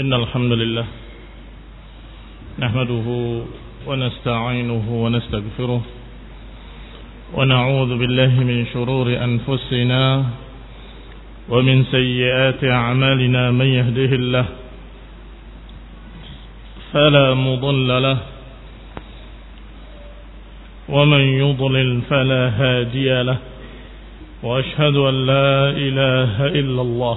إن الحمد لله نحمده ونستعينه ونستغفره ونعوذ بالله من شرور أنفسنا ومن سيئات أعمالنا من يهده الله فلا مضل له ومن يضلل فلا هادي له وأشهد أن لا إله إلا الله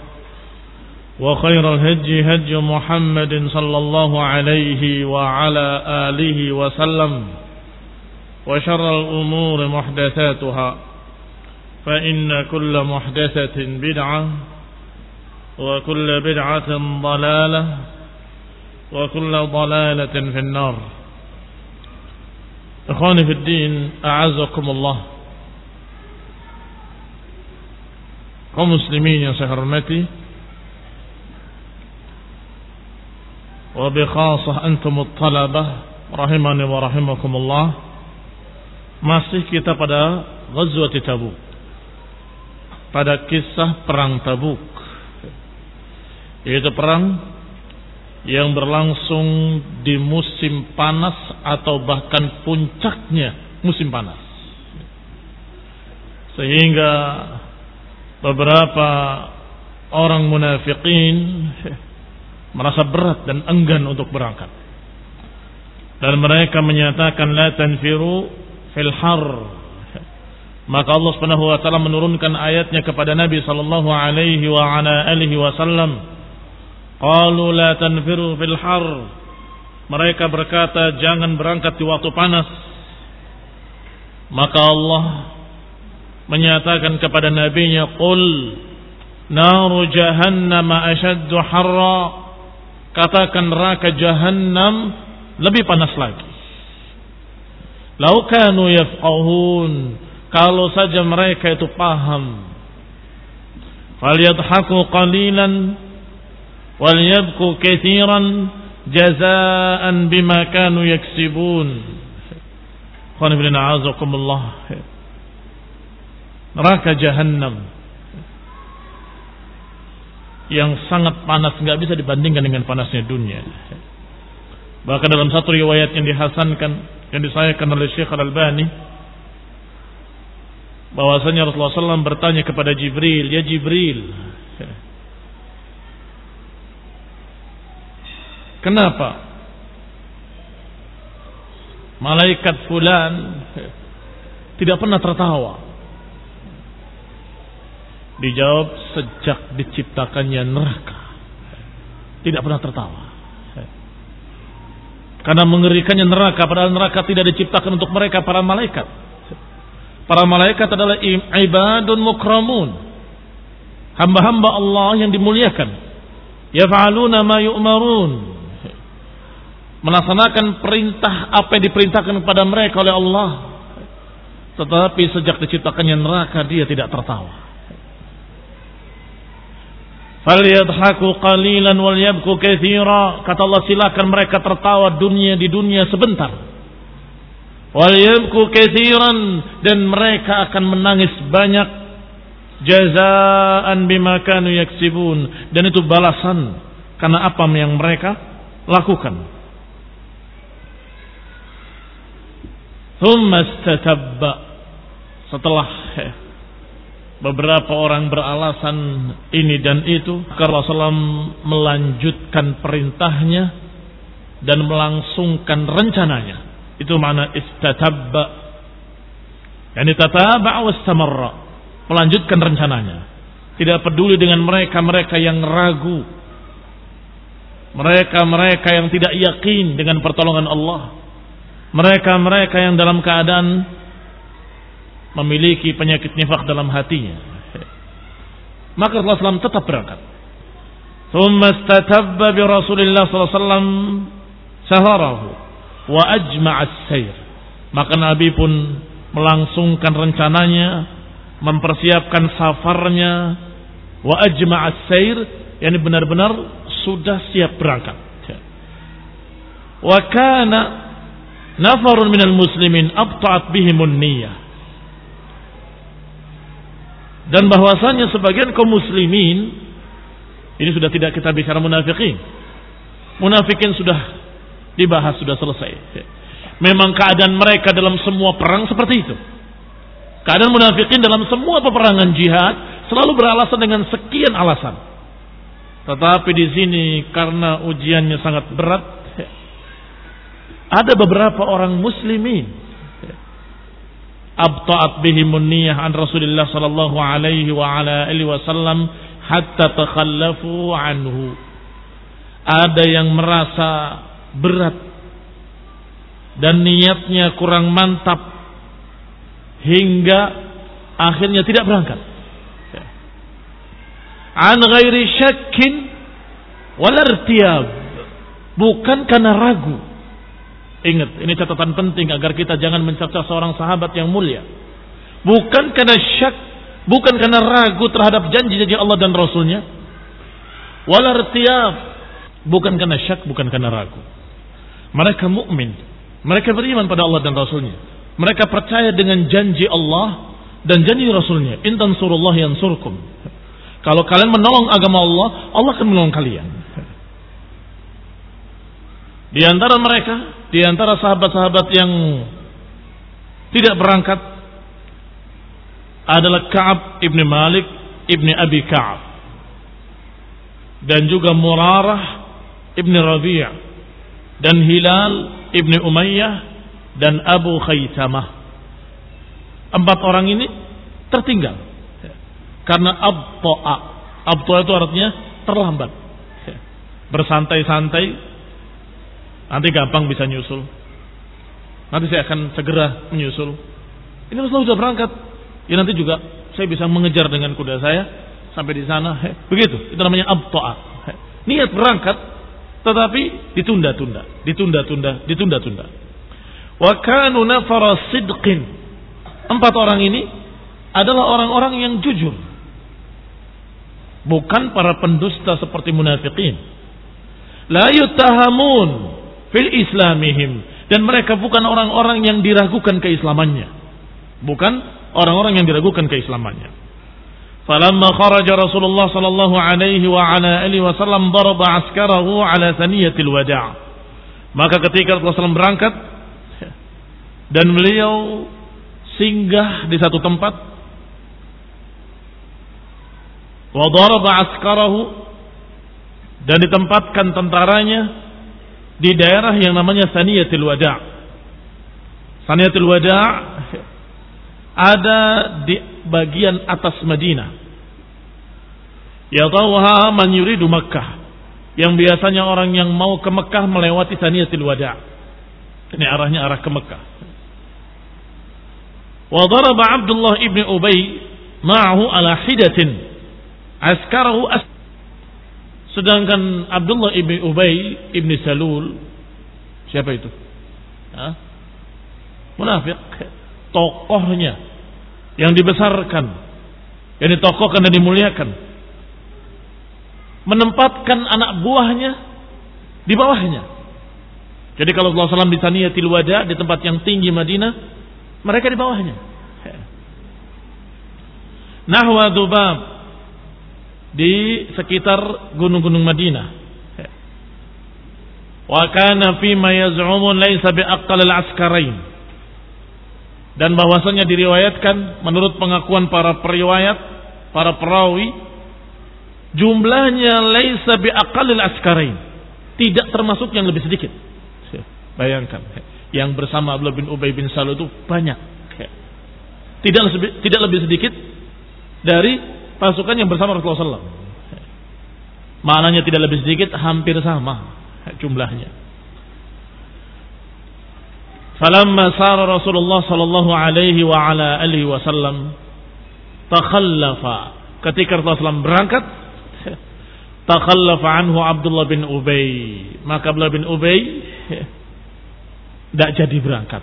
وخير الهج هج محمد صلى الله عليه وعلى آله وسلم وشر الأمور محدثاتها فإن كل محدثة بدعة وكل بدعة ضلالة وكل ضلالة في النار. إخواني في الدين أعزكم الله. kaum muslimin yang saya khasah antum at-talabah rahimani wa rahimakumullah. Masih kita pada ghazwat Tabuk. Pada kisah perang Tabuk. Yaitu perang yang berlangsung di musim panas atau bahkan puncaknya musim panas. Sehingga beberapa orang munafikin merasa berat dan enggan untuk berangkat. Dan mereka menyatakan la tanfiru fil har. Maka Allah Subhanahu wa taala menurunkan ayatnya kepada Nabi sallallahu alaihi wa ala alihi wasallam. Qalu la tanfiru fil har. Mereka berkata jangan berangkat di waktu panas. Maka Allah menyatakan kepada nabinya qul naru jahannam ashaddu harra katakan neraka jahannam lebih panas lagi. Lau kanu yafqahun kalau saja mereka itu paham. Falyadhaku qalilan walyabku kathiran jazaan bima kanu yaksibun. Neraka jahanam yang sangat panas nggak bisa dibandingkan dengan panasnya dunia. Bahkan dalam satu riwayat yang dihasankan yang disayangkan oleh Syekh Al Albani bahwasanya Rasulullah SAW bertanya kepada Jibril, ya Jibril, kenapa malaikat fulan tidak pernah tertawa? Dijawab sejak diciptakannya neraka. Tidak pernah tertawa. Karena mengerikannya neraka. Padahal neraka tidak diciptakan untuk mereka para malaikat. Para malaikat adalah ibadun mukramun. Hamba-hamba Allah yang dimuliakan. Yafa'aluna ma yu'marun. Melaksanakan perintah apa yang diperintahkan kepada mereka oleh Allah. Tetapi sejak diciptakannya neraka dia tidak tertawa. Falyadhaku qalilan wal yabku katsira. Kata Allah silakan mereka tertawa dunia di dunia sebentar. wal yabku katsiran dan mereka akan menangis banyak. Jazaan bima kanu yaksibun. Dan itu balasan. Karena apa yang mereka lakukan. Thumma istatabba. Setelah beberapa orang beralasan ini dan itu Rasulullah melanjutkan perintahnya dan melangsungkan rencananya itu makna istatabba. Yani tataba wastamarra. Melanjutkan rencananya. Tidak peduli dengan mereka-mereka yang ragu. Mereka-mereka yang tidak yakin dengan pertolongan Allah. Mereka-mereka yang dalam keadaan memiliki penyakit nifak dalam hatinya. Maka Rasulullah SAW tetap berangkat. ثم استتب برسول الله صلى الله عليه وسلم سهره wa ajma'as sair. Maka Nabi pun melangsungkan rencananya, mempersiapkan safarnya, wa ajma'as sair, yakni benar-benar sudah siap berangkat. Wa kana nafarun minal muslimin abta'at bihimun niyyah. Dan bahwasanya sebagian kaum muslimin ini sudah tidak kita bicara munafikin. Munafikin sudah Dibahas sudah selesai. Memang keadaan mereka dalam semua perang seperti itu. Keadaan munafikin dalam semua peperangan jihad selalu beralasan dengan sekian alasan. Tetapi di sini karena ujiannya sangat berat, ada beberapa orang muslimin abta'at bihimun niyah an Rasulullah sallallahu alaihi wa ala alihi wasallam hatta takhallafu anhu. Ada yang merasa berat dan niatnya kurang mantap hingga akhirnya tidak berangkat. An ghairi syakkin wal Bukan karena ragu. Ingat, ini catatan penting agar kita jangan mencerca seorang sahabat yang mulia. Bukan karena syak, bukan karena ragu terhadap janji-janji Allah dan Rasulnya. Wal bukan karena syak, bukan karena ragu. Mereka mukmin, mereka beriman pada Allah dan Rasulnya. Mereka percaya dengan janji Allah dan janji Rasulnya. Intan surullah yang surkum. Kalau kalian menolong agama Allah, Allah akan menolong kalian. Di antara mereka, di antara sahabat-sahabat yang tidak berangkat adalah Ka'ab ibni Malik ibni Abi Ka'ab dan juga Murarah ibni Rabi' dan Hilal ibni Umayyah dan Abu Khaytamah. Empat orang ini tertinggal karena abtoa. Abtoa itu artinya terlambat. Bersantai-santai, nanti gampang bisa nyusul. Nanti saya akan segera menyusul. Ini Rasulullah sudah berangkat. Ya nanti juga saya bisa mengejar dengan kuda saya sampai di sana. Begitu. Itu namanya abtoa. Niat berangkat tetapi ditunda-tunda, ditunda-tunda, ditunda-tunda. Wa kanu. Empat orang ini adalah orang-orang yang jujur. Bukan para pendusta seperti munafikin. La yutahamun fil islamihim. Dan mereka bukan orang-orang yang diragukan keislamannya. Bukan orang-orang yang diragukan keislamannya. Falamma kharaja Rasulullah sallallahu alaihi wa ala alihi wasallam daraba askarahu ala thaniyatil wada' maka ketika Rasulullah SAW berangkat dan beliau singgah di satu tempat wa daraba askarahu dan ditempatkan tentaranya di daerah yang namanya Saniyatul Wada' Saniyatul Wada' ada di bagian atas Madinah Yatawha man yuridu Makkah. Yang biasanya orang yang mau ke Mekah melewati Saniyatil Wada'. Ini arahnya arah ke Mekah. Wa daraba Abdullah ibn Ubay ma'ahu ala hidatin askarahu as Sedangkan Abdullah ibn Ubay ibn Salul siapa itu? Hah? Munafik, tokohnya yang dibesarkan, yang ditokohkan dan dimuliakan menempatkan anak buahnya di bawahnya. Jadi kalau Rasulullah SAW di Taniyatil Wada di tempat yang tinggi Madinah, mereka di bawahnya. Nahwa Dubab di sekitar gunung-gunung Madinah. Wa kana fi ma yaz'umun laysa bi al-askarain. Dan bahwasanya diriwayatkan menurut pengakuan para periwayat, para perawi, jumlahnya laysa bi al-askarain. Tidak termasuk yang lebih sedikit. Bayangkan, yang bersama Abdullah bin Ubay bin Salul itu banyak. Tidak tidak lebih sedikit dari pasukan yang bersama Rasulullah SAW. Maknanya tidak lebih sedikit, hampir sama jumlahnya. Falamma sara Rasulullah sallallahu alaihi wa ala alihi wasallam takhallafa ketika Rasulullah SAW berangkat takhallafa anhu Abdullah bin Ubay maka Abdullah bin Ubay tidak jadi berangkat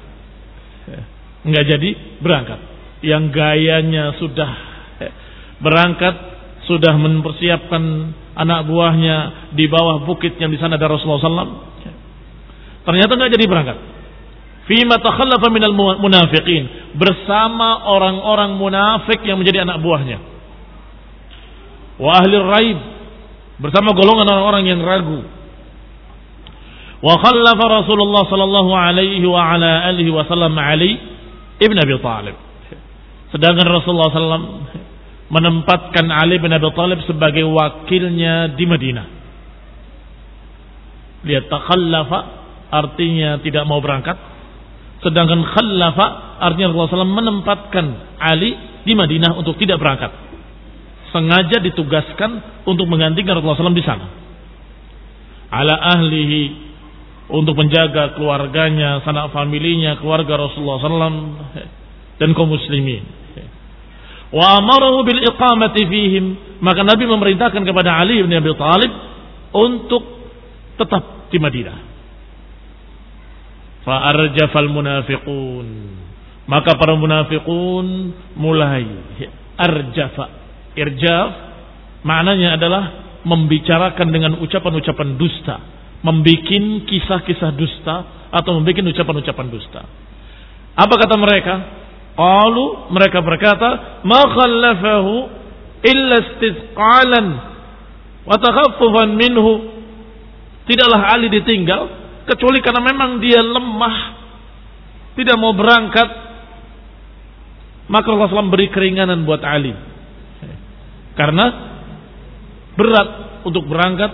nggak jadi berangkat yang gayanya sudah berangkat sudah mempersiapkan anak buahnya di bawah bukit yang di sana ada Rasulullah SAW. Ternyata nggak jadi berangkat. Fima takhallafa minal munafiqin bersama orang-orang munafik yang menjadi anak buahnya. Wa ahli raib bersama golongan orang-orang yang ragu. Wa khallafa Rasulullah sallallahu alaihi wa ala alihi wasallam Ali ibn Abi Talib. Sedangkan Rasulullah sallallahu menempatkan Ali bin Abi Thalib sebagai wakilnya di Madinah. Lihat takhallafa artinya tidak mau berangkat. Sedangkan khallafa artinya Rasulullah SAW menempatkan Ali di Madinah untuk tidak berangkat. Sengaja ditugaskan untuk menggantikan Rasulullah SAW di sana. Ala ahlihi untuk menjaga keluarganya, sanak familinya, keluarga Rasulullah SAW dan kaum muslimin wa amarahu bil iqamati fihim. Maka Nabi memerintahkan kepada Ali bin Abi Thalib untuk tetap di Madinah. Fa arjafal munafiqun. Maka para munafiqun mulai arjafa. Irjaf maknanya adalah membicarakan dengan ucapan-ucapan dusta. Membikin kisah-kisah dusta atau membikin ucapan-ucapan dusta. Apa kata mereka Qalu mereka berkata, "Ma khallafahu illa istithqalan wa takhaffufan minhu." Tidaklah Ali ditinggal kecuali karena memang dia lemah, tidak mau berangkat. Maka Allah SAW beri keringanan buat Ali. Karena berat untuk berangkat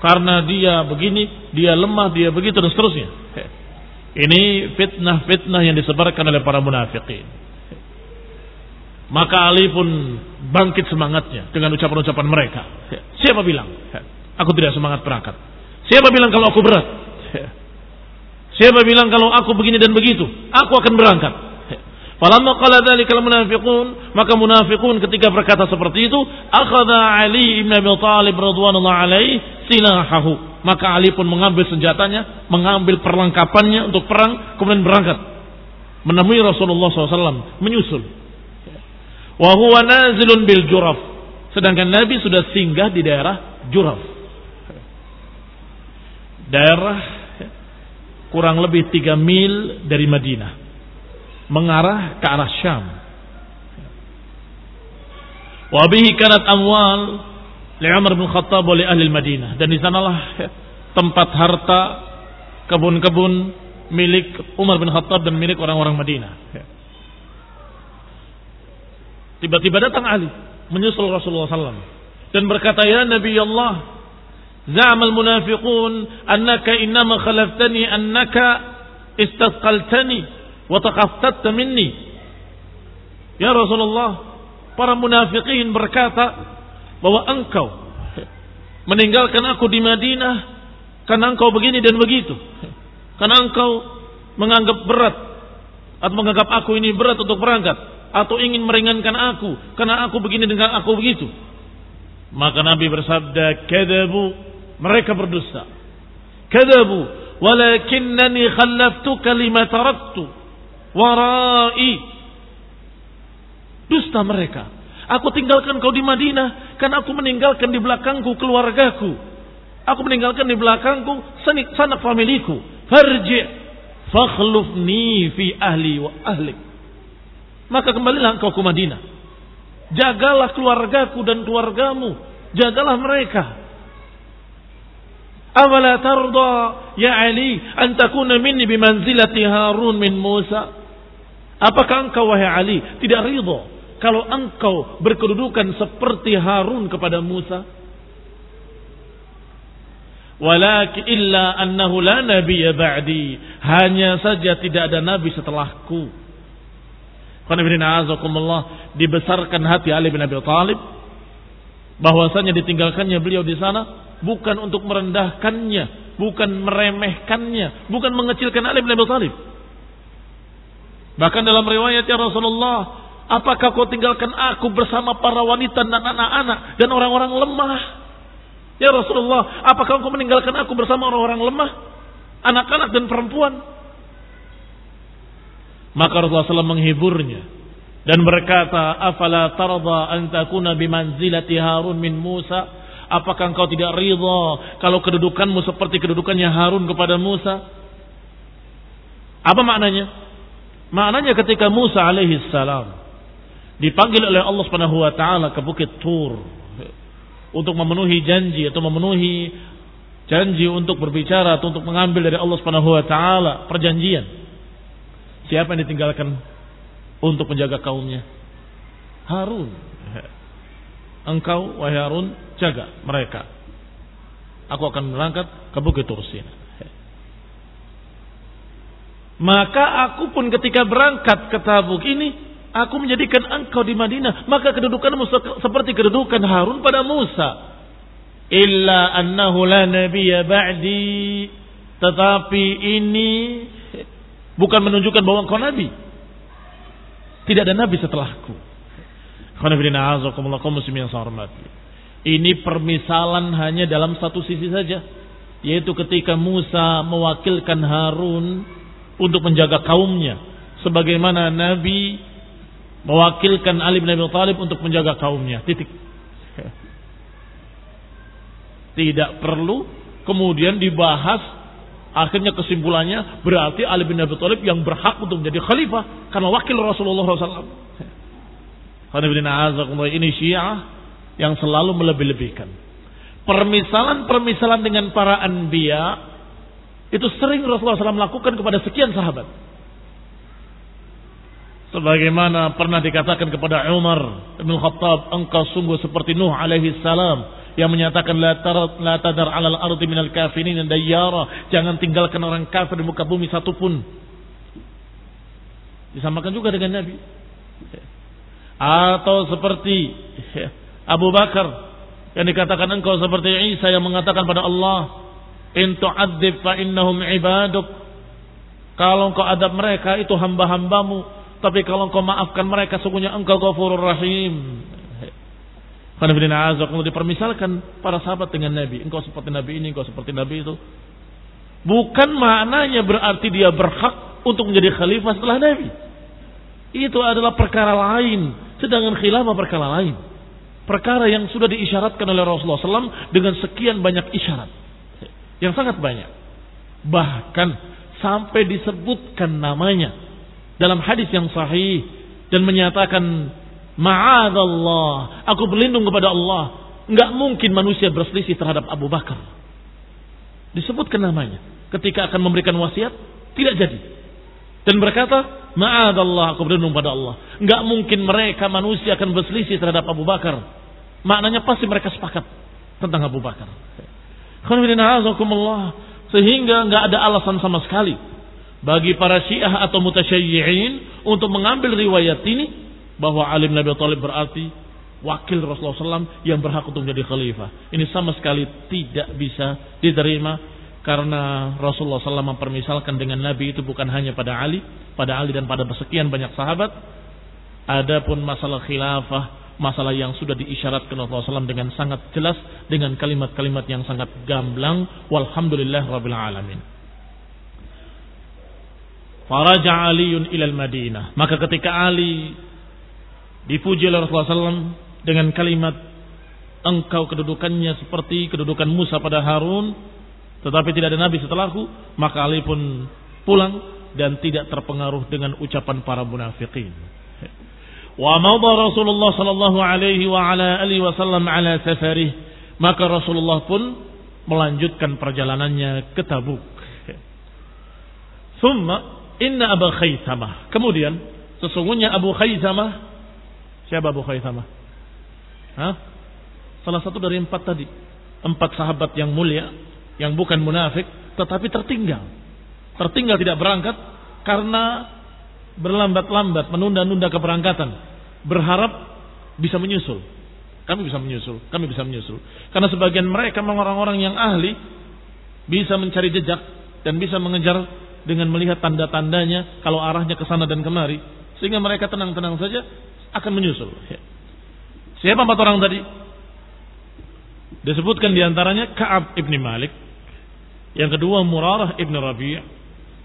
karena dia begini, dia lemah, dia begitu dan seterusnya. Ini fitnah-fitnah yang disebarkan oleh para munafikin. Maka Ali pun bangkit semangatnya dengan ucapan-ucapan mereka. Siapa bilang? Aku tidak semangat berangkat. Siapa bilang kalau aku berat? Siapa bilang kalau aku begini dan begitu? Aku akan berangkat. Falamma qala dzalika munafiqun maka munafiqun ketika berkata seperti itu akhadha Ali ibn Abi Thalib radhiyallahu alaihi silahahu maka Ali pun mengambil senjatanya, mengambil perlengkapannya untuk perang, kemudian berangkat menemui Rasulullah SAW, menyusul. Wahuwa nazilun bil juraf. Sedangkan Nabi sudah singgah di daerah Juraf. Daerah kurang lebih tiga mil dari Madinah. Mengarah ke arah Syam. Wabihi kanat amwal Umar bin Khattab oleh ahli Madinah. Dan di sanalah tempat harta kebun-kebun milik Umar bin Khattab dan milik orang-orang Madinah. Tiba-tiba datang Ali menyusul Rasulullah SAW dan berkata ya Nabi Allah za'amal munafiqun annaka innama khalaftani annaka istasqaltani wa taqaftatta minni. Ya Rasulullah para munafikin berkata bahwa engkau meninggalkan aku di Madinah karena engkau begini dan begitu. Karena engkau menganggap berat atau menganggap aku ini berat untuk berangkat atau ingin meringankan aku karena aku begini dengan aku begitu. Maka Nabi bersabda, "Kadzabu." Mereka berdusta. "Kadzabu, walakinnani khallaftuka lima taraktu warai." Dusta mereka. Aku tinggalkan kau di Madinah karena aku meninggalkan di belakangku keluargaku. Aku meninggalkan di belakangku sanak familiku farji fakhlufni fi ahli wa ahlik. Maka kembalilah engkau ke Madinah. Jagalah keluargaku dan keluargamu. Jagalah mereka. Awala tarda ya Ali an takuna minni bimanzilati Harun min Musa? Apakah engkau wahai Ali tidak ridho kalau engkau berkedudukan seperti Harun kepada Musa? Walakin illa annahu la nabiyya ba'di. Hanya saja tidak ada nabi setelahku. Qanibina dibesarkan hati Ali bin Abi Thalib bahwasanya ditinggalkannya beliau di sana bukan untuk merendahkannya, bukan meremehkannya, bukan mengecilkan Ali bin Abi Thalib. Bahkan dalam riwayat ya Rasulullah, apakah kau tinggalkan aku bersama para wanita dan anak-anak dan orang-orang lemah? Ya Rasulullah, apakah engkau meninggalkan aku bersama orang-orang lemah, anak-anak dan perempuan? Maka Rasulullah SAW menghiburnya dan berkata, "Afala tarda an takuna bimanzilati Harun min Musa?" Apakah engkau tidak ridha kalau kedudukanmu seperti kedudukannya Harun kepada Musa? Apa maknanya? Maknanya ketika Musa alaihi salam dipanggil oleh Allah Subhanahu wa taala ke bukit Tur untuk memenuhi janji atau memenuhi janji untuk berbicara atau untuk mengambil dari Allah Subhanahu wa taala perjanjian. Siapa yang ditinggalkan untuk menjaga kaumnya? Harun. Engkau wahai Harun jaga mereka. Aku akan berangkat ke Bukit Tursin. Maka aku pun ketika berangkat ke Tabuk ini Aku menjadikan engkau di Madinah. Maka kedudukanmu seperti kedudukan Harun pada Musa. Illa annahu la nabiyya ba'di. Tetapi ini bukan menunjukkan bahwa engkau nabi. Tidak ada nabi setelahku. Ini permisalan hanya dalam satu sisi saja. Yaitu ketika Musa mewakilkan Harun untuk menjaga kaumnya. Sebagaimana Nabi mewakilkan Ali bin Abi Thalib untuk menjaga kaumnya. Titik. Tidak perlu kemudian dibahas akhirnya kesimpulannya berarti Ali bin Abi Thalib yang berhak untuk menjadi khalifah karena wakil Rasulullah SAW. Ini Syiah yang selalu melebih-lebihkan. Permisalan-permisalan dengan para anbiya itu sering Rasulullah SAW lakukan kepada sekian sahabat. Sebagaimana pernah dikatakan kepada Umar bin Khattab, engkau sungguh seperti Nuh alaihi salam yang menyatakan la tar la tadar alal ardi minal kafirin dan dayyara, jangan tinggalkan orang kafir di muka bumi satupun. Disamakan juga dengan Nabi. Atau seperti Abu Bakar yang dikatakan engkau seperti Isa yang mengatakan pada Allah, "In tu'adzib fa innahum ibaduk." Kalau engkau adab mereka itu hamba-hambamu, tapi kalau engkau maafkan mereka, sungguhnya engkau ghafurur rahim. Karena kalau dipermisalkan para sahabat dengan Nabi. Engkau seperti Nabi ini, engkau seperti Nabi itu. Bukan maknanya berarti dia berhak untuk menjadi khalifah setelah Nabi. Itu adalah perkara lain. Sedangkan khilafah perkara lain. Perkara yang sudah diisyaratkan oleh Rasulullah SAW dengan sekian banyak isyarat. Yang sangat banyak. Bahkan sampai disebutkan namanya dalam hadis yang sahih dan menyatakan ma'adallah aku berlindung kepada Allah. Nggak mungkin manusia berselisih terhadap Abu Bakar. Disebutkan namanya. Ketika akan memberikan wasiat tidak jadi. Dan berkata ma'adallah aku berlindung kepada Allah. Nggak mungkin mereka manusia akan berselisih terhadap Abu Bakar. Maknanya pasti mereka sepakat tentang Abu Bakar. Sehingga nggak ada alasan sama sekali bagi para syiah atau mutasyayyi'in untuk mengambil riwayat ini bahwa Ali bin Abi Thalib berarti wakil Rasulullah SAW yang berhak untuk menjadi khalifah. Ini sama sekali tidak bisa diterima karena Rasulullah SAW mempermisalkan dengan Nabi itu bukan hanya pada Ali, pada Ali dan pada sekian banyak sahabat. Adapun masalah khilafah, masalah yang sudah diisyaratkan Rasulullah SAW dengan sangat jelas dengan kalimat-kalimat yang sangat gamblang. Walhamdulillah Rabbil Alamin. Faraja Aliun ilal Madinah. Maka ketika Ali dipuji oleh Rasulullah SAW dengan kalimat engkau kedudukannya seperti kedudukan Musa pada Harun, Tetapi tidak ada nabi setelahku, maka Ali pun pulang dan tidak terpengaruh dengan ucapan para munafikin. Wa madha Rasulullah sallallahu alaihi wa ala alihi wasallam ala safarih. Maka Rasulullah pun melanjutkan perjalanannya ke Tabuk. Thumma inna Abu Khaythamah. Kemudian sesungguhnya Abu Khaythamah siapa Abu Khaythamah? Hah? Salah satu dari empat tadi. Empat sahabat yang mulia, yang bukan munafik, tetapi tertinggal. Tertinggal tidak berangkat karena berlambat-lambat, menunda-nunda keberangkatan. Berharap bisa menyusul. Kami bisa menyusul, kami bisa menyusul. Karena sebagian mereka orang-orang yang ahli bisa mencari jejak dan bisa mengejar dengan melihat tanda-tandanya kalau arahnya ke sana dan kemari. Sehingga mereka tenang-tenang saja akan menyusul. Siapa empat orang tadi? Disebutkan di antaranya Ka'ab ibni Malik. Yang kedua Murarah ibni Rabi'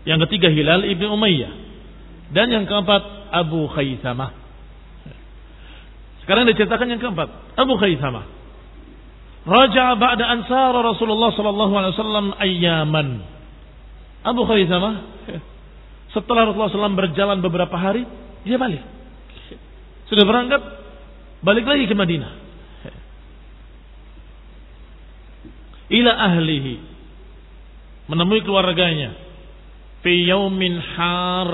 Yang ketiga Hilal ibni Umayyah. Dan yang keempat Abu Khaythamah. Sekarang diceritakan yang keempat. Abu Khaythamah. Raja ba'da ansar Rasulullah sallallahu alaihi wasallam ayyaman. Abu Khaythamah setelah Rasulullah SAW berjalan beberapa hari, dia balik. Sudah berangkat, balik lagi ke Madinah. ila ahlihi menemui keluarganya fi yaumin har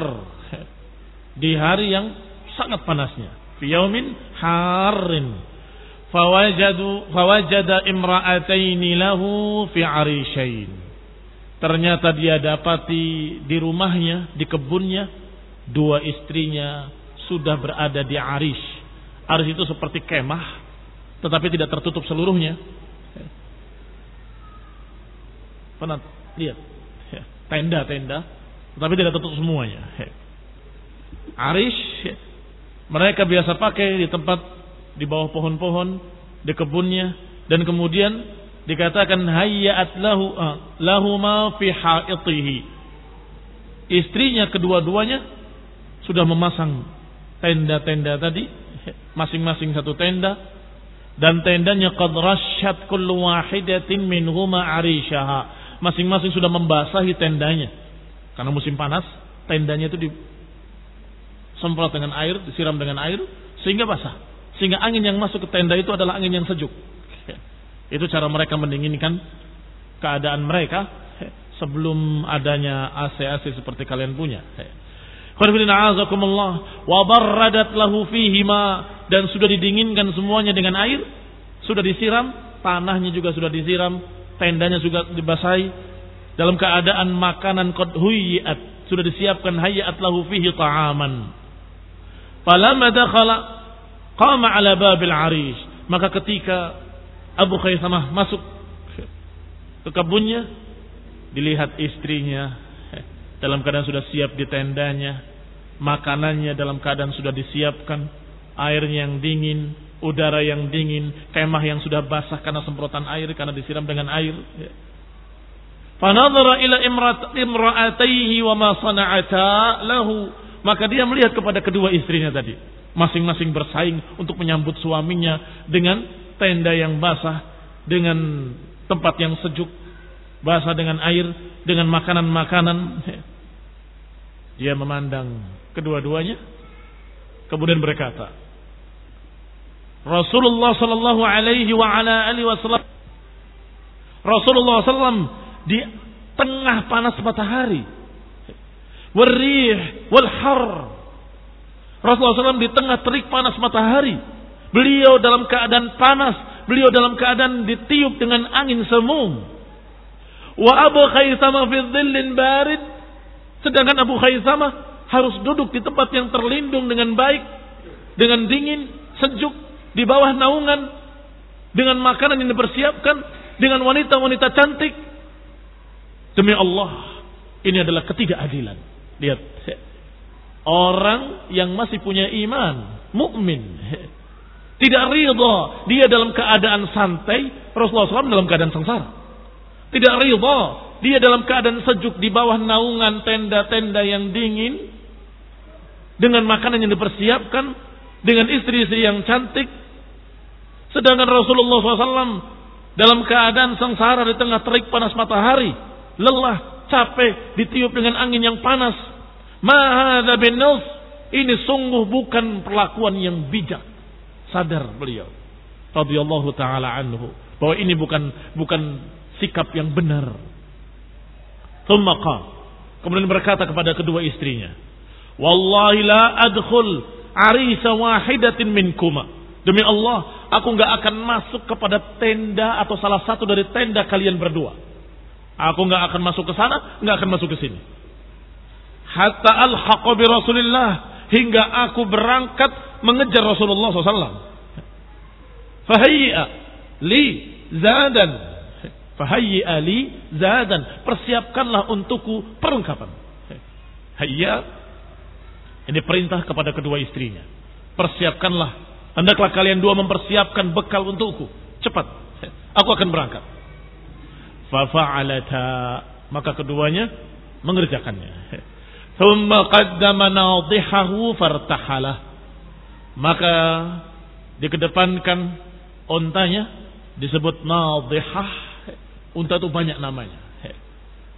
di hari yang sangat panasnya fi yaumin harin fawajadu fawajada imra'ataini lahu fi arishain ternyata dia dapati di rumahnya di kebunnya dua istrinya sudah berada di arish arish itu seperti kemah tetapi tidak tertutup seluruhnya Pernah lihat? Tenda-tenda, tapi tidak tutup semuanya. Ya. Ya. mereka biasa pakai di tempat di bawah pohon-pohon, di kebunnya, dan kemudian dikatakan hayyat lahu uh, lahuma fi haitihi. Istrinya kedua-duanya sudah memasang tenda-tenda tadi, masing-masing satu tenda, dan tendanya qad rasyat kullu wahidatin minhuma arishaha masing-masing sudah membasahi tendanya. Karena musim panas, tendanya itu disemprot dengan air, disiram dengan air, sehingga basah. Sehingga angin yang masuk ke tenda itu adalah angin yang sejuk. Itu cara mereka mendinginkan keadaan mereka sebelum adanya AC-AC seperti kalian punya. wa barradat lahu fihima dan sudah didinginkan semuanya dengan air, sudah disiram, tanahnya juga sudah disiram, tendanya juga dibasahi. Dalam keadaan makanan qad sudah disiapkan hayat lahu fihi ta'aman. Falamma dakhala qama ala babil arish. Maka ketika Abu Khaisamah masuk ke kebunnya dilihat istrinya dalam keadaan sudah siap di tendanya makanannya dalam keadaan sudah disiapkan airnya yang dingin udara yang dingin, kemah yang sudah basah karena semprotan air, karena disiram dengan air. Fanadhara ila imra'ataihi wa ma sana'ata lahu. Maka dia melihat kepada kedua istrinya tadi. Masing-masing bersaing untuk menyambut suaminya dengan tenda yang basah, dengan tempat yang sejuk, basah dengan air, dengan makanan-makanan. Dia memandang kedua-duanya, kemudian berkata, Rasulullah sallallahu alaihi wa ala wasallam Rasulullah sallam di tengah panas matahari warih wal har. Rasulullah SAW di tengah terik panas matahari beliau dalam keadaan panas beliau dalam keadaan ditiup dengan angin semu wa Abu Khaisamah fi dhillin barid sedangkan Abu Khaisamah harus duduk di tempat yang terlindung dengan baik dengan dingin sejuk di bawah naungan dengan makanan yang dipersiapkan dengan wanita-wanita cantik. Demi Allah, ini adalah ketidakadilan. Lihat, orang yang masih punya iman, mukmin, tidak ridha dia dalam keadaan santai, Rasulullah SAW dalam keadaan sengsara. Tidak ridha dia dalam keadaan sejuk di bawah naungan tenda-tenda yang dingin dengan makanan yang dipersiapkan dengan istri-istri yang cantik Sedangkan Rasulullah SAW dalam keadaan sengsara di tengah terik panas matahari, lelah, capek, ditiup dengan angin yang panas. Mahada bin ini sungguh bukan perlakuan yang bijak. Sadar beliau. radhiyallahu taala anhu bahwa ini bukan bukan sikap yang benar. Thumma Kemudian berkata kepada kedua istrinya, "Wallahi la adkhul arisa wahidatin minkuma." Demi Allah, aku nggak akan masuk kepada tenda atau salah satu dari tenda kalian berdua. Aku nggak akan masuk ke sana, nggak akan masuk ke sini. Hatta al bi Rasulillah hingga aku berangkat mengejar Rasulullah SAW. Fahayya li zadan Fahayyi ali zadan. Persiapkanlah untukku perlengkapan. Hayya. Ini perintah kepada kedua istrinya. Persiapkanlah. Hendaklah kalian dua mempersiapkan bekal untukku. Cepat. Aku akan berangkat. Fafa'alata. Maka keduanya mengerjakannya. Thumma qaddama nadihahu fartahalah. Maka dikedepankan ontanya disebut nadihah Unta itu banyak namanya.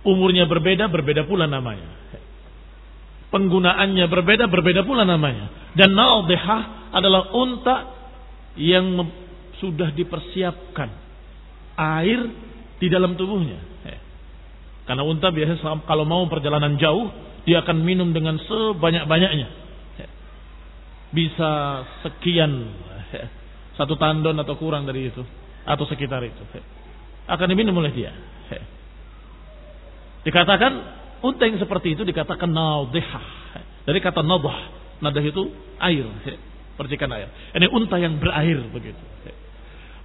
Umurnya berbeda, berbeda pula namanya. Penggunaannya berbeda, berbeda pula namanya. Dan naudihah adalah unta yang sudah dipersiapkan air di dalam tubuhnya. Karena unta biasanya kalau mau perjalanan jauh, dia akan minum dengan sebanyak-banyaknya. Bisa sekian, satu tandon atau kurang dari itu. Atau sekitar itu akan diminum oleh dia. Dikatakan unta yang seperti itu dikatakan naudihah. Dari kata nadah. Nadah itu air. Percikan air. Ini unta yang berair begitu.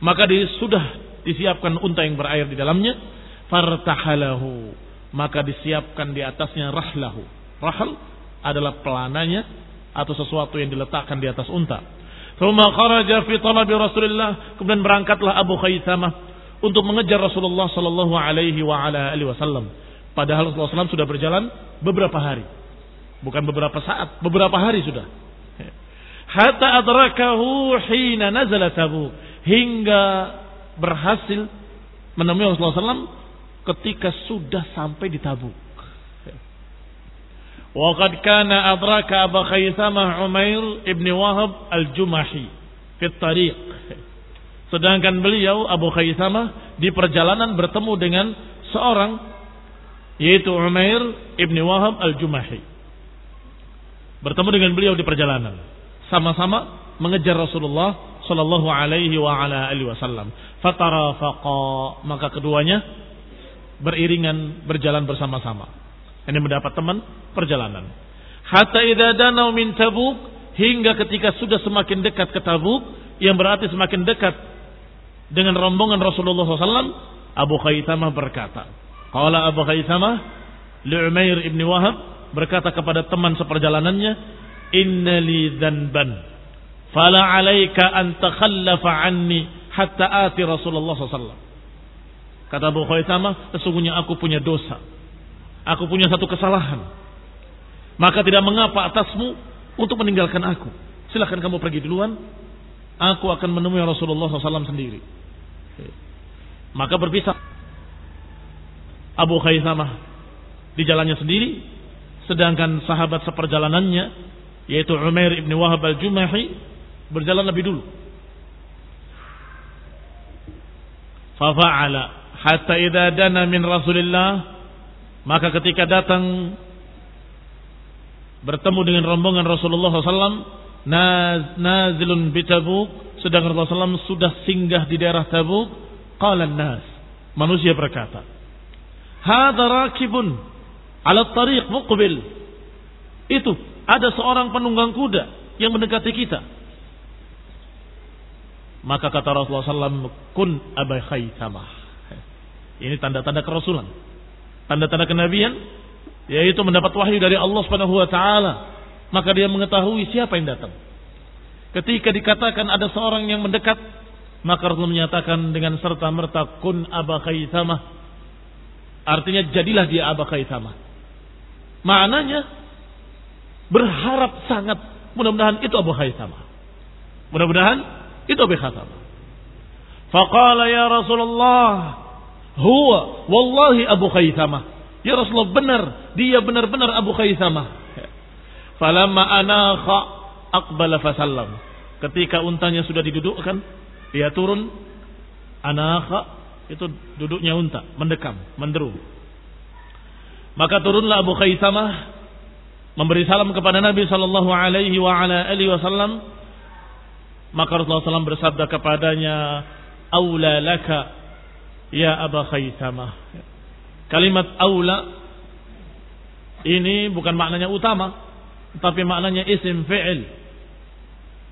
Maka di, sudah disiapkan unta yang berair di dalamnya. Fartahalahu. Maka disiapkan di atasnya rahlahu. Rahal adalah pelananya atau sesuatu yang diletakkan di atas unta. Thumma kharaja fi talabi. Kemudian berangkatlah Abu Khaisamah untuk mengejar Rasulullah Sallallahu Alaihi Wasallam. Padahal Rasulullah SAW sudah berjalan beberapa hari, bukan beberapa saat, beberapa hari sudah. Hatta adrakahu hina nazala Tabuk hingga berhasil menemui Rasulullah SAW ketika sudah sampai di Tabuk. Waqad kana adraka Abu Khaythamah Umair ibn Wahab al-Jumahi fi tariq Sedangkan beliau Abu Khaythama di perjalanan bertemu dengan seorang yaitu Umair ibni Wahab al-Jumahi. Bertemu dengan beliau di perjalanan. Sama-sama mengejar Rasulullah sallallahu alaihi wa ala alihi wasallam. Fatarafaqa maka keduanya beriringan berjalan bersama-sama. Ini mendapat teman perjalanan. Hatta idza danau min Tabuk hingga ketika sudah semakin dekat ke Tabuk yang berarti semakin dekat dengan rombongan Rasulullah SAW, Abu Khaythamah berkata, Qala Abu Khaythamah, Lu'mair ibn Wahab berkata kepada teman seperjalanannya, Inna li dhanban, fala alaika an takhallafa anni hatta ati Rasulullah SAW. Kata Abu Khaythamah, sesungguhnya aku punya dosa. Aku punya satu kesalahan. Maka tidak mengapa atasmu untuk meninggalkan aku. Silahkan kamu pergi duluan. Aku akan menemui Rasulullah SAW sendiri. Maka berpisah Abu Khaisamah di jalannya sendiri, sedangkan sahabat seperjalanannya yaitu Umair ibn Wahab al-Jumahi berjalan lebih dulu. Fafa'ala hatta idza dana min Rasulillah maka ketika datang bertemu dengan rombongan Rasulullah SAW naz, nazilun bitabuk sedangkan Rasulullah SAW sudah singgah di daerah Tabuk Qala nas. Manusia berkata, "Hadza rakibun 'ala tariq muqbil." Itu ada seorang penunggang kuda yang mendekati kita. Maka kata Rasulullah SAW, kun abai khaytamah. Ini tanda-tanda kerasulan. Tanda-tanda kenabian, yaitu mendapat wahyu dari Allah Subhanahu wa taala. Maka dia mengetahui siapa yang datang. Ketika dikatakan ada seorang yang mendekat, maka Rasul menyatakan dengan serta merta kun Aba Khaythamah. Artinya jadilah dia Aba Khaythamah. Maknanya berharap sangat mudah-mudahan itu Abu Khaythamah. Mudah-mudahan itu Abu Khaythamah. Faqala ya Rasulullah, huwa wallahi Abu Khaythamah. Ya Rasulullah benar, dia benar-benar Abu Khaythamah. Falamma anakha aqbala fasallam. Ketika untanya sudah didudukkan, dia turun anakha itu duduknya unta, mendekam, menderu. Maka turunlah Abu Khaythamah memberi salam kepada Nabi sallallahu alaihi wa ala alihi wasallam. Maka Rasulullah SAW bersabda kepadanya, "Aula laka ya Abu Khaythamah." Kalimat aula ini bukan maknanya utama, tapi maknanya isim fi'il.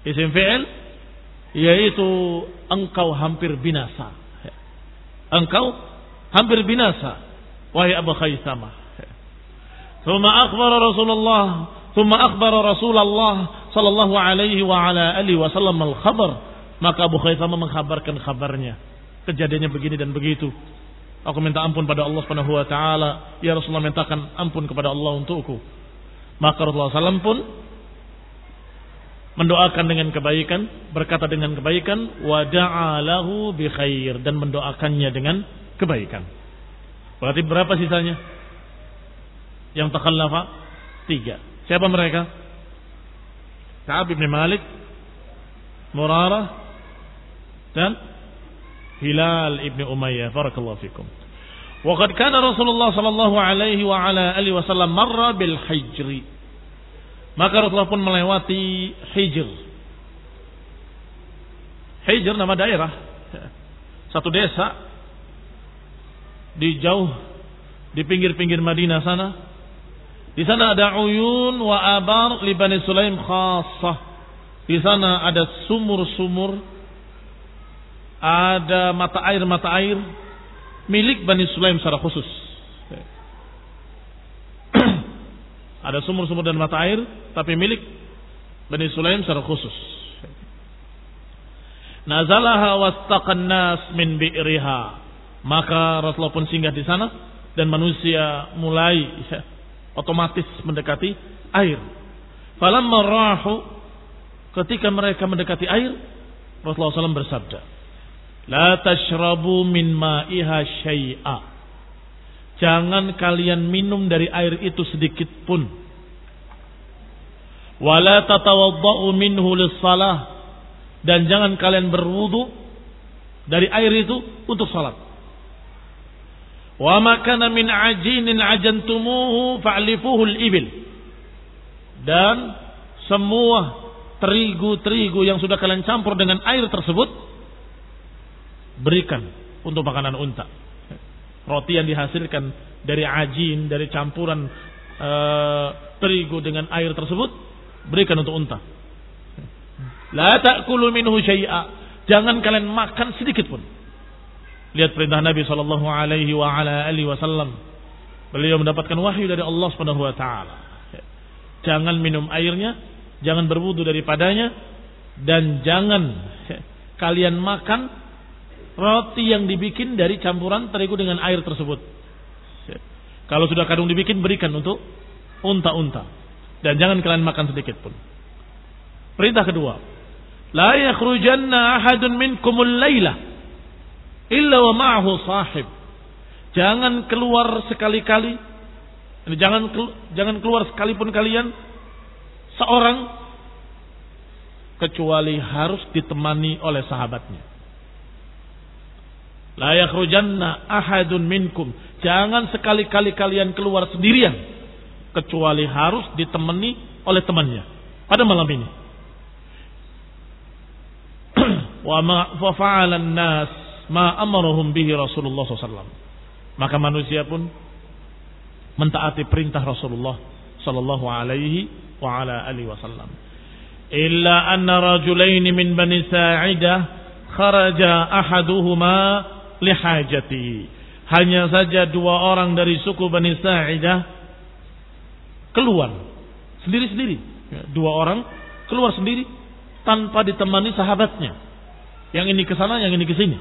Isim fi'il yaitu engkau hampir binasa. Engkau hampir binasa wahai Abu Khaisamah. Thumma akhbara Rasulullah, thumma akhbara Rasulullah sallallahu alaihi wa ala alihi wasallam al-khabar. Maka Abu Khaisamah mengkhabarkan kabarnya. Kejadiannya begini dan begitu. Aku minta ampun pada Allah Subhanahu wa taala. Ya Rasulullah mintakan ampun kepada Allah untukku. Maka Rasulullah SAW pun mendoakan dengan kebaikan, berkata dengan kebaikan, wa da'alahu bi khair dan mendoakannya dengan kebaikan. Berarti berapa sisanya? Yang takhallafa? Tiga. Siapa mereka? Ka'ab bin Malik, Murarah, dan Hilal ibni Umayyah. Barakallahu fikum. Waqad kana Rasulullah sallallahu alaihi wa ala alihi wasallam marra bil hijri. Maka Rasulullah pun melewati Hijr. Hijr nama daerah. Satu desa di jauh di pinggir-pinggir Madinah sana. Di sana ada uyun wa abar li Bani Sulaim khassah. Di sana ada sumur-sumur ada mata air mata air milik Bani Sulaim secara khusus. ada sumur-sumur dan mata air tapi milik Bani Sulaim secara khusus. Nazalaha wastaqan nas min bi'riha. Maka Rasulullah pun singgah di sana dan manusia mulai ya, otomatis mendekati air. Falamma rahu ketika mereka mendekati air, Rasulullah SAW bersabda, La tashrabu min ma'iha syai'a. Jangan kalian minum dari air itu sedikit pun. Wala tatawadda'u minhu lissalah. Dan jangan kalian berwudu dari air itu untuk salat. Wa makana min ajinin ajantumuhu fa'lifuhu al-ibil. Dan semua terigu-terigu yang sudah kalian campur dengan air tersebut berikan untuk makanan unta. Roti yang dihasilkan dari ajin, dari campuran e, terigu dengan air tersebut, berikan untuk unta. La ta'kulu minhu syai'a. Jangan kalian makan sedikit pun. Lihat perintah Nabi sallallahu alaihi wa ala alihi wasallam. Beliau mendapatkan wahyu dari Allah Subhanahu wa taala. Jangan minum airnya, jangan berwudu daripadanya dan jangan kalian makan roti yang dibikin dari campuran terigu dengan air tersebut. Kalau sudah kadung dibikin berikan untuk unta-unta dan jangan kalian makan sedikit pun. Perintah kedua, la yakhrujanna ahadun minkumul laila illa wa ma'ahu sahib. Jangan keluar sekali-kali jangan jangan keluar sekalipun kalian seorang kecuali harus ditemani oleh sahabatnya. La yakhrujanna ahadun minkum. Jangan sekali-kali kalian keluar sendirian kecuali harus ditemani oleh temannya pada malam ini. Wa ma fa'ala nas ma amarahum bihi Rasulullah SAW. Maka manusia pun mentaati perintah Rasulullah sallallahu alaihi wa ala alihi wasallam. Illa anna rajulaini min bani Sa'idah kharaja ahaduhuma lihajati. Hanya saja dua orang dari suku Bani Sa'idah keluar sendiri-sendiri. Ya, dua orang keluar sendiri tanpa ditemani sahabatnya. Yang ini ke sana, yang ini ke sini.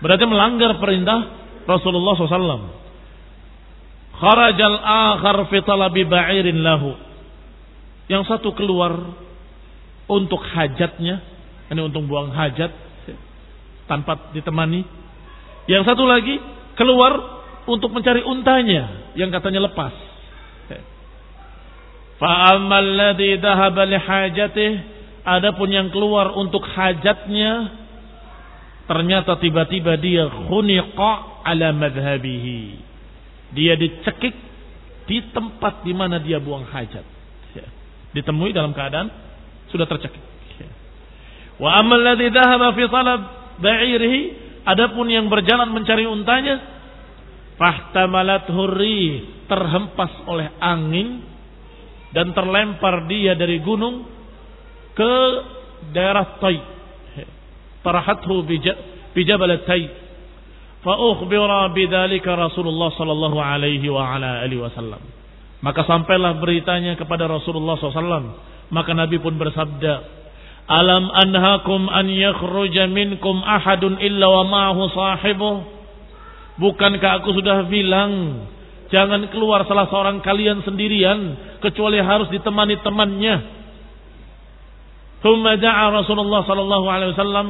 Berarti melanggar perintah Rasulullah SAW. Kharajal akhar fi talabi ba'irin lahu. Yang satu keluar untuk hajatnya, ini untuk buang hajat tanpa ditemani. Yang satu lagi keluar untuk mencari untanya yang katanya lepas. Fa'amal ladzi dhahaba li hajatih adapun yang keluar untuk hajatnya ternyata tiba-tiba dia khuniqa ala madhhabihi. Dia dicekik di tempat di mana dia buang hajat. Ditemui dalam keadaan sudah tercekik. Wa amal ladzi dhahaba fi talab ba'irihi adapun yang berjalan mencari untanya fahtamalat hurri terhempas oleh angin dan terlempar dia dari gunung ke daerah Tai. Tarahathu bi jabal Tai. Fa ukhbira bidzalika Rasulullah sallallahu alaihi wa ala alihi wasallam. Maka sampailah beritanya kepada Rasulullah SAW. Maka Nabi pun bersabda, Alam anhakum an yakhruja minkum ahadun illa wa ma'ahu sahibuh. Bukankah aku sudah bilang Jangan keluar salah seorang kalian sendirian kecuali harus ditemani temannya. Thumma da'a Rasulullah sallallahu alaihi wasallam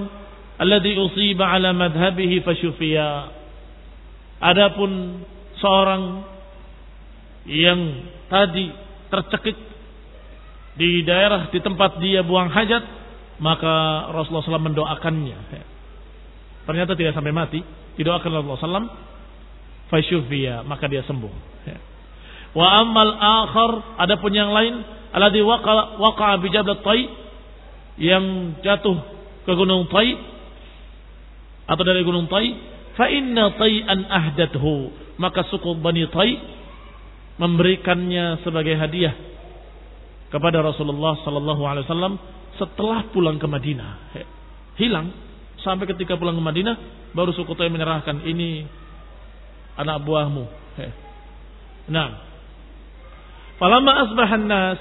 alladhi usiba ala madhhabihi fasyufiya. Adapun seorang yang tadi tercekik di daerah di tempat dia buang hajat, maka Rasulullah SAW mendoakannya. Ternyata tidak sampai mati, didoakan Rasulullah SAW fasyufiya maka dia sembuh wa ammal akhar adapun yang lain alladhi waqa waqa bi tai yang jatuh ke gunung tai atau dari gunung tai fa inna tai'an ahdathu maka suku Bani Tai memberikannya sebagai hadiah kepada Rasulullah sallallahu alaihi wasallam setelah pulang ke Madinah. Hilang sampai ketika pulang ke Madinah baru suku Tai menyerahkan ini anak buahmu. Nah, falamma asbahan nas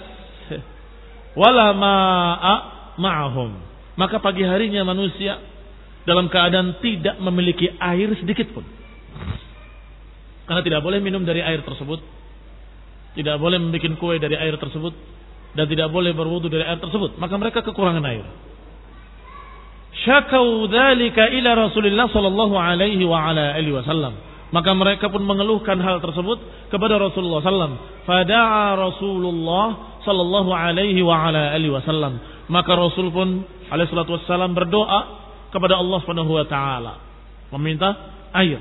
wala ma'a ma'ahum. Maka pagi harinya manusia dalam keadaan tidak memiliki air sedikit pun. Karena tidak boleh minum dari air tersebut. Tidak boleh membuat kue dari air tersebut. Dan tidak boleh berwudu dari air tersebut. Maka mereka kekurangan air. Syakau dhalika ila Rasulullah sallallahu alaihi wa ala alihi wasallam. Maka mereka pun mengeluhkan hal tersebut kepada Rasulullah SAW. Fada'a Rasulullah Sallallahu Alaihi wa ala alihi Wasallam. Maka Rasul pun Alaihi Wasallam berdoa kepada Allah Subhanahu Wa Taala meminta air.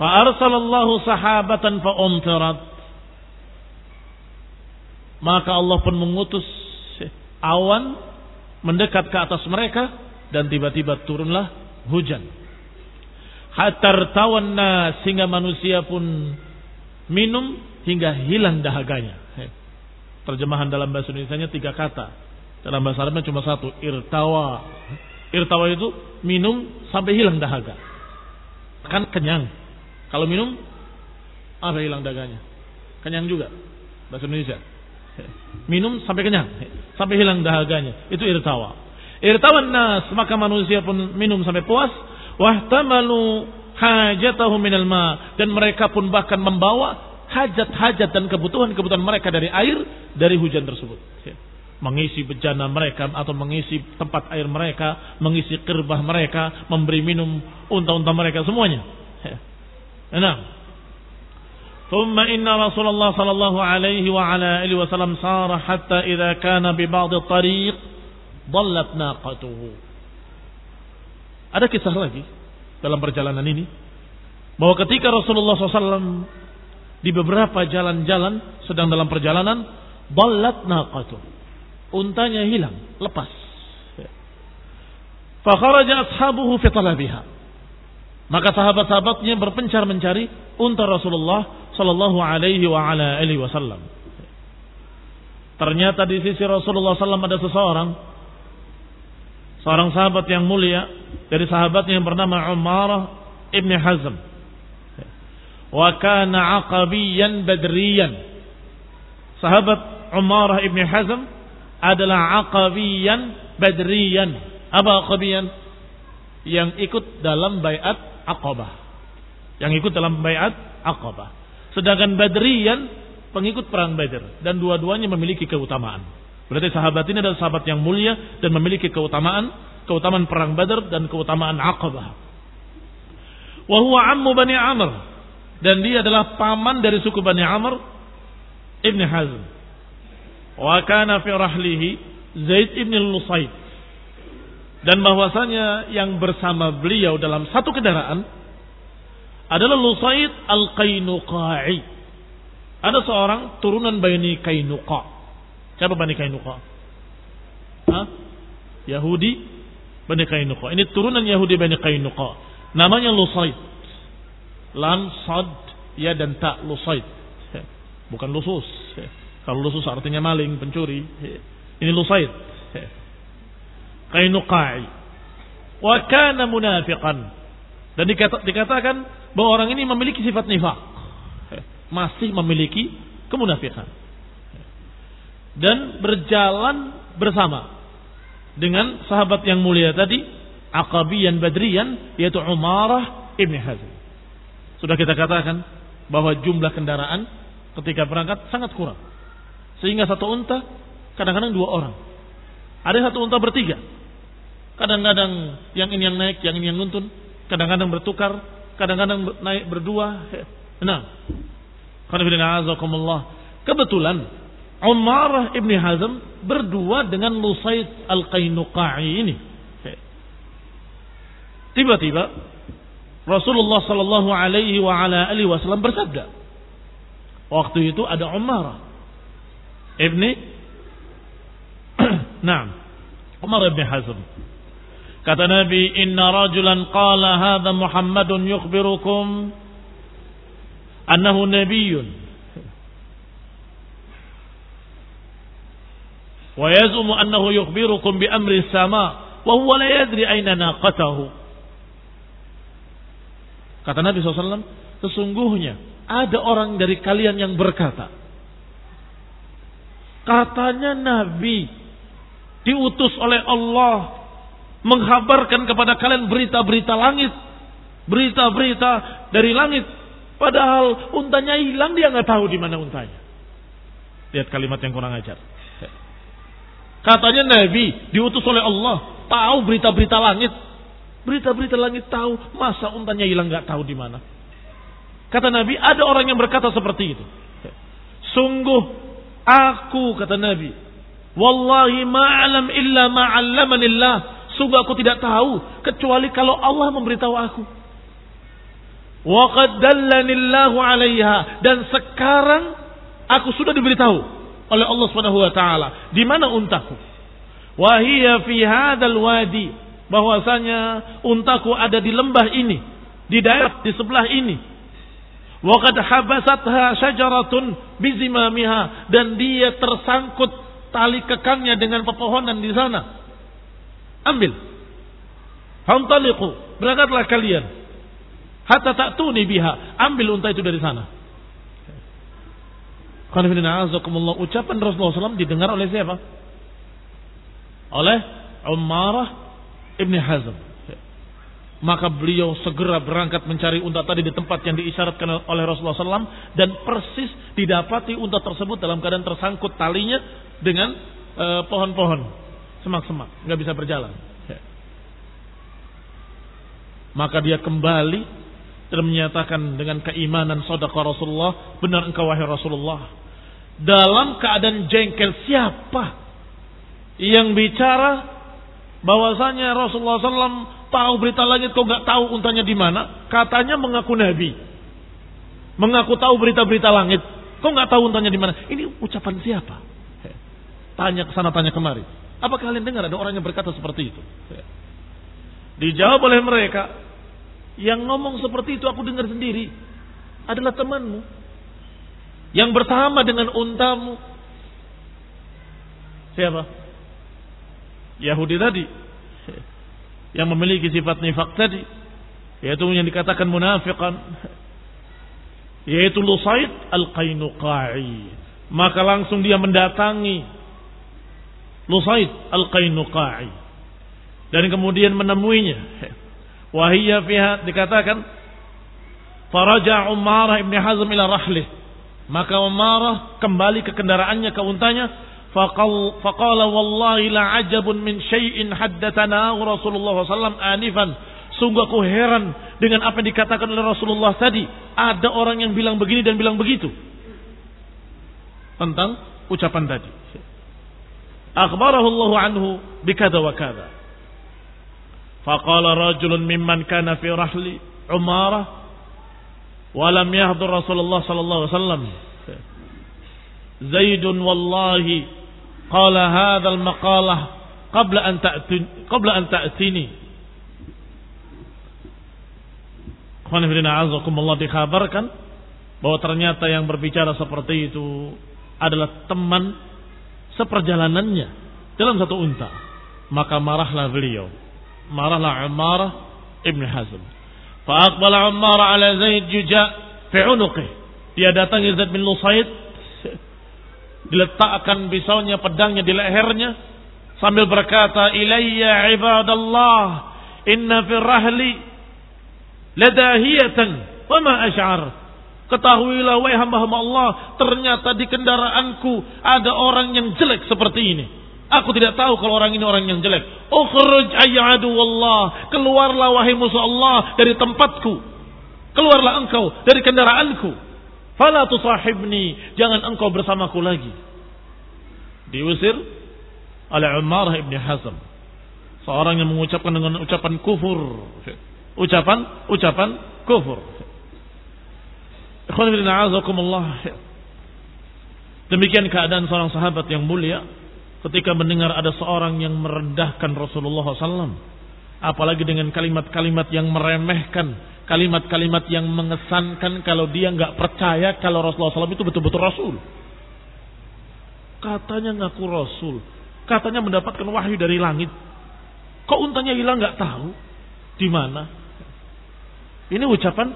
Fa'arsalallahu sahabatan fa'umtirat. Maka Allah pun mengutus awan mendekat ke atas mereka dan tiba-tiba turunlah hujan hatar tawanna sehingga manusia pun minum hingga hilang dahaganya. Terjemahan dalam bahasa Indonesia tiga kata. Dalam bahasa Arabnya cuma satu, irtawa. Irtawa itu minum sampai hilang dahaga. Kan kenyang. Kalau minum apa hilang dahaganya? Kenyang juga. Bahasa Indonesia. Minum sampai kenyang, sampai hilang dahaganya. Itu irtawa. Irtawan nas, maka manusia pun minum sampai puas wahtamalu hajatahu minal ma dan mereka pun bahkan membawa hajat-hajat dan kebutuhan-kebutuhan mereka dari air dari hujan tersebut. Mengisi bejana mereka atau mengisi tempat air mereka, mengisi kerbah mereka, memberi minum unta-unta mereka semuanya. Ya. Nah, ثم إن رسول الله صلى الله عليه وعلى آله وسلم صار حتى إذا كان ببعض الطريق ضلت ناقته ada kisah lagi dalam perjalanan ini bahwa ketika Rasulullah SAW di beberapa jalan-jalan sedang dalam perjalanan balat naqatu untanya hilang lepas fakharaja ashabuhu fi talabiha maka sahabat-sahabatnya berpencar mencari unta Rasulullah sallallahu alaihi wasallam ternyata di sisi Rasulullah SAW ada seseorang seorang sahabat yang mulia dari sahabatnya yang bernama Umarah Ibn Hazm. Wa kana aqabiyan badriyan. Sahabat Umarah Ibn Hazm adalah aqabiyan badriyan. Apa aqabiyan? Yang ikut dalam bayat Aqabah. Yang ikut dalam bayat Aqabah. Sedangkan badriyan pengikut perang Badr dan dua-duanya memiliki keutamaan. Berarti sahabat ini adalah sahabat yang mulia dan memiliki keutamaan, keutamaan perang Badar dan keutamaan Aqabah. Wa huwa ammu Bani Amr dan dia adalah paman dari suku Bani Amr Ibn Hazm. Wa kana fi rahlihi Zaid ibn Lusaid. Dan bahwasanya yang bersama beliau dalam satu kendaraan adalah Lusaid al-Qainuqa'i. Ada seorang turunan Bani Kainuqa. Siapa Bani Kainuqa? Hah? Yahudi Bani Kainuqa. Ini turunan Yahudi Bani Kainuqa. Namanya Lusaid. Lam, sad, ya dan tak Lusaid. Bukan lusus. Kalau lusus artinya maling, pencuri. Ini Lusaid. Kainuqa'i. Wa kana munafiqan. Dan dikatakan bahwa orang ini memiliki sifat nifak. Masih memiliki kemunafikan. Dan berjalan bersama dengan sahabat yang mulia tadi, Aqabiyan Badriyan, yaitu Umarah Ibn Hazm. Sudah kita katakan bahwa jumlah kendaraan ketika berangkat sangat kurang. Sehingga satu unta kadang-kadang dua orang. Ada satu unta bertiga. Kadang-kadang yang ini yang naik, yang ini yang nuntun. Kadang-kadang bertukar, kadang-kadang naik berdua. Nah, kebetulan Umar ibni Hazm berdua dengan Lusaid al-Qainuqa'i ini. Tiba-tiba Rasulullah Sallallahu Alaihi Wasallam bersabda. Waktu itu ada Umar ibni, nah, Umar ibni Hazm. Kata Nabi, Inna rajulan qala hadha Muhammadun yukhbirukum annahu nabiyyun. Yukhbirukum bi amri sama wa huwa la yadri aina naqatahu. Kata Nabi SAW, sesungguhnya ada orang dari kalian yang berkata, katanya Nabi diutus oleh Allah menghabarkan kepada kalian berita-berita langit, berita-berita dari langit. Padahal untanya hilang dia nggak tahu di mana untanya. Lihat kalimat yang kurang ajar. Katanya Nabi diutus oleh Allah tahu berita-berita langit. Berita-berita langit tahu masa untanya hilang nggak tahu di mana. Kata Nabi ada orang yang berkata seperti itu. Sungguh aku kata Nabi, wallahi ma'alam illa ma'allamanillah Sungguh aku tidak tahu kecuali kalau Allah memberitahu aku. Wa 'alaiha dan sekarang aku sudah diberitahu oleh Allah Subhanahu wa taala di mana untaku. Wa hiya fi hadzal wadi bahwasanya untaku ada di lembah ini, di daerah di sebelah ini. Wa qad habasatha syajaratun bizimamiha dan dia tersangkut tali kekangnya dengan pepohonan di sana. Ambil. Fantaliqu. Berangkatlah kalian. Hatta ta'tuni biha. Ambil unta itu dari sana. Ucapan Rasulullah SAW didengar oleh siapa? Oleh Umarah Ibni Hazm. Maka beliau segera berangkat mencari unta tadi di tempat yang diisyaratkan oleh Rasulullah SAW dan persis didapati unta tersebut dalam keadaan tersangkut talinya dengan eh, pohon-pohon semak-semak, nggak bisa berjalan. Ya. Maka dia kembali dan menyatakan dengan keimanan saudara Rasulullah, benar engkau wahai Rasulullah. Dalam keadaan jengkel siapa yang bicara bahwasanya Rasulullah SAW tahu berita langit kok nggak tahu untanya di mana? Katanya mengaku nabi, mengaku tahu berita-berita langit. Kok nggak tahu untanya di mana? Ini ucapan siapa? Tanya ke sana, tanya kemari. Apa kalian dengar ada orang yang berkata seperti itu? Dijawab oleh mereka, yang ngomong seperti itu aku dengar sendiri adalah temanmu yang bersama dengan untamu. Siapa? Yahudi tadi yang memiliki sifat nifak tadi yaitu yang dikatakan munafikan yaitu Lusaid al-Qainuqai maka langsung dia mendatangi Lusaid Al-Qainuqa'i. Dan kemudian menemuinya. Wahiyya fiha dikatakan Faraja Umarah ibn Hazm ila rahlih. Maka Umarah kembali ke kendaraannya, ke untanya. faqal faqala wallahi la ajabun min syai'in haddatsana Rasulullah sallallahu anifan sungguh aku heran dengan apa yang dikatakan oleh Rasulullah tadi ada orang yang bilang begini dan bilang begitu tentang ucapan tadi akhbarahu Allah anhu bikada wa kada. Faqala rajulun mimman kana fi rahli Umarah wa lam yahdur Rasulullah sallallahu alaihi wasallam. Zaidun wallahi qala hadha al-maqalah qabla an ta'tini qabla an ta'tini. Khana fillah azakumullah dikhabarkan bahwa ternyata yang berbicara seperti itu adalah teman seperjalanannya dalam satu unta. Maka marahlah beliau. Marahlah Umar Ibn Hazm. Fa'aqbala Ammar ala Zaid juja fi unuqih. Dia datang Zaid bin Lusaid diletakkan pisaunya pedangnya di lehernya sambil berkata ilayya ibadallah inna fi rahli ladahiyatan wa ma ash'ar ketahuilah wahai hamba-hamba Allah ternyata di kendaraanku ada orang yang jelek seperti ini Aku tidak tahu kalau orang ini orang yang jelek. Ukhruj ayyadu wallah. Keluarlah wahai musuh Allah dari tempatku. Keluarlah engkau dari kendaraanku. Fala tusahibni. Jangan engkau bersamaku lagi. Diusir oleh Umar ibn Hazm. Seorang yang mengucapkan dengan ucapan kufur. Ucapan, ucapan kufur. Demikian keadaan seorang sahabat yang mulia ketika mendengar ada seorang yang merendahkan Rasulullah SAW. Apalagi dengan kalimat-kalimat yang meremehkan, kalimat-kalimat yang mengesankan kalau dia nggak percaya kalau Rasulullah SAW itu betul-betul Rasul. Katanya ngaku Rasul, katanya mendapatkan wahyu dari langit. Kok untanya hilang nggak tahu di mana? Ini ucapan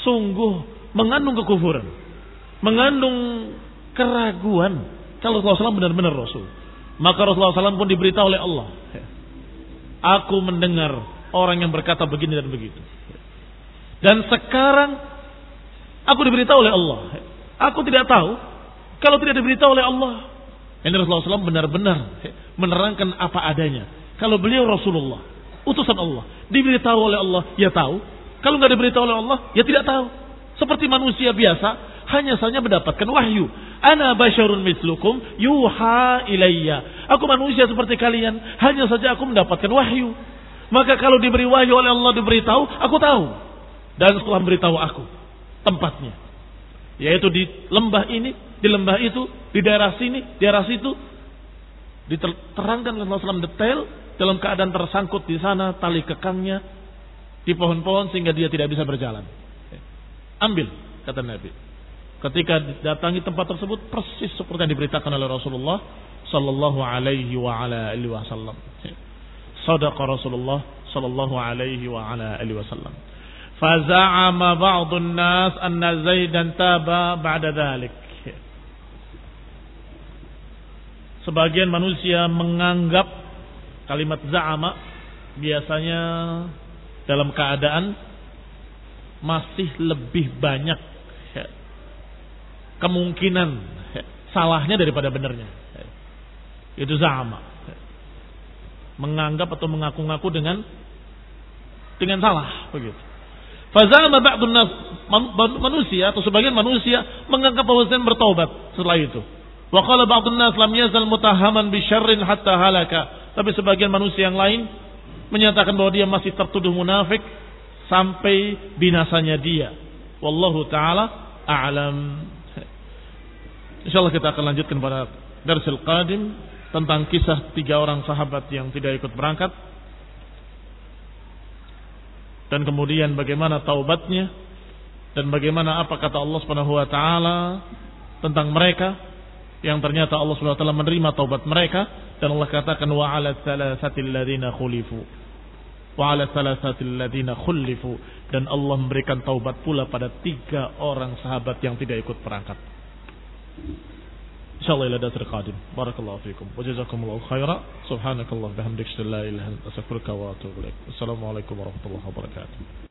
sungguh mengandung kekufuran, mengandung keraguan kalau Rasulullah SAW benar-benar Rasul. Maka Rasulullah SAW pun diberitahu oleh Allah. Aku mendengar orang yang berkata begini dan begitu. Dan sekarang aku diberitahu oleh Allah. Aku tidak tahu kalau tidak diberitahu oleh Allah. Ini Rasulullah SAW benar-benar menerangkan apa adanya. Kalau beliau Rasulullah, utusan Allah, diberitahu oleh Allah, ya tahu. Kalau nggak diberitahu oleh Allah, ya tidak tahu. Seperti manusia biasa, hanya saja mendapatkan wahyu. Ana basyarun mislukum yuha ilayya. Aku manusia seperti kalian, hanya saja aku mendapatkan wahyu. Maka kalau diberi wahyu oleh Allah diberitahu, aku tahu. Dan setelah memberitahu aku tempatnya. Yaitu di lembah ini, di lembah itu, di daerah sini, di daerah situ. Diterangkan oleh Rasulullah detail dalam keadaan tersangkut di sana tali kekangnya di pohon-pohon sehingga dia tidak bisa berjalan. Ambil kata Nabi ketika datangi tempat tersebut persis seperti yang diberitakan oleh Rasulullah sallallahu alaihi wa ala alihi wasallam. Sadaqa Rasulullah sallallahu alaihi wa ala alihi wasallam. Faza'ama ba'dun nas anna Zaidan taba ba'da dhalik. Sebagian manusia menganggap kalimat za'ama biasanya dalam keadaan masih lebih banyak kemungkinan salahnya daripada benarnya. Itu sama. Menganggap atau mengaku-ngaku dengan dengan salah begitu. Fazama ba'dun nas manusia atau sebagian manusia menganggap bahwa Zain bertobat setelah itu. Wa qala ba'dun nas lam yazal mutahaman bi syarrin hatta halaka. Tapi sebagian manusia yang lain menyatakan bahwa dia masih tertuduh munafik sampai binasanya dia. Wallahu taala a'lam. Insyaallah kita akan lanjutkan pada darsil qadim tentang kisah tiga orang sahabat yang tidak ikut berangkat dan kemudian bagaimana taubatnya dan bagaimana apa kata Allah Subhanahu wa taala tentang mereka yang ternyata Allah Subhanahu wa taala menerima taubat mereka dan Allah katakan wa 'ala thalathatil ladzina khulifu wa ala salasatil ladina khulifu dan Allah memberikan taubat pula pada tiga orang sahabat yang tidak ikut perangkat. Insyaallah ila dasar qadim. Barakallahu fiikum. Wa jazakumullahu khaira. Subhanakallah bihamdika la ilaha illa anta astaghfiruka wa atubu ilaik. Assalamualaikum warahmatullahi wabarakatuh.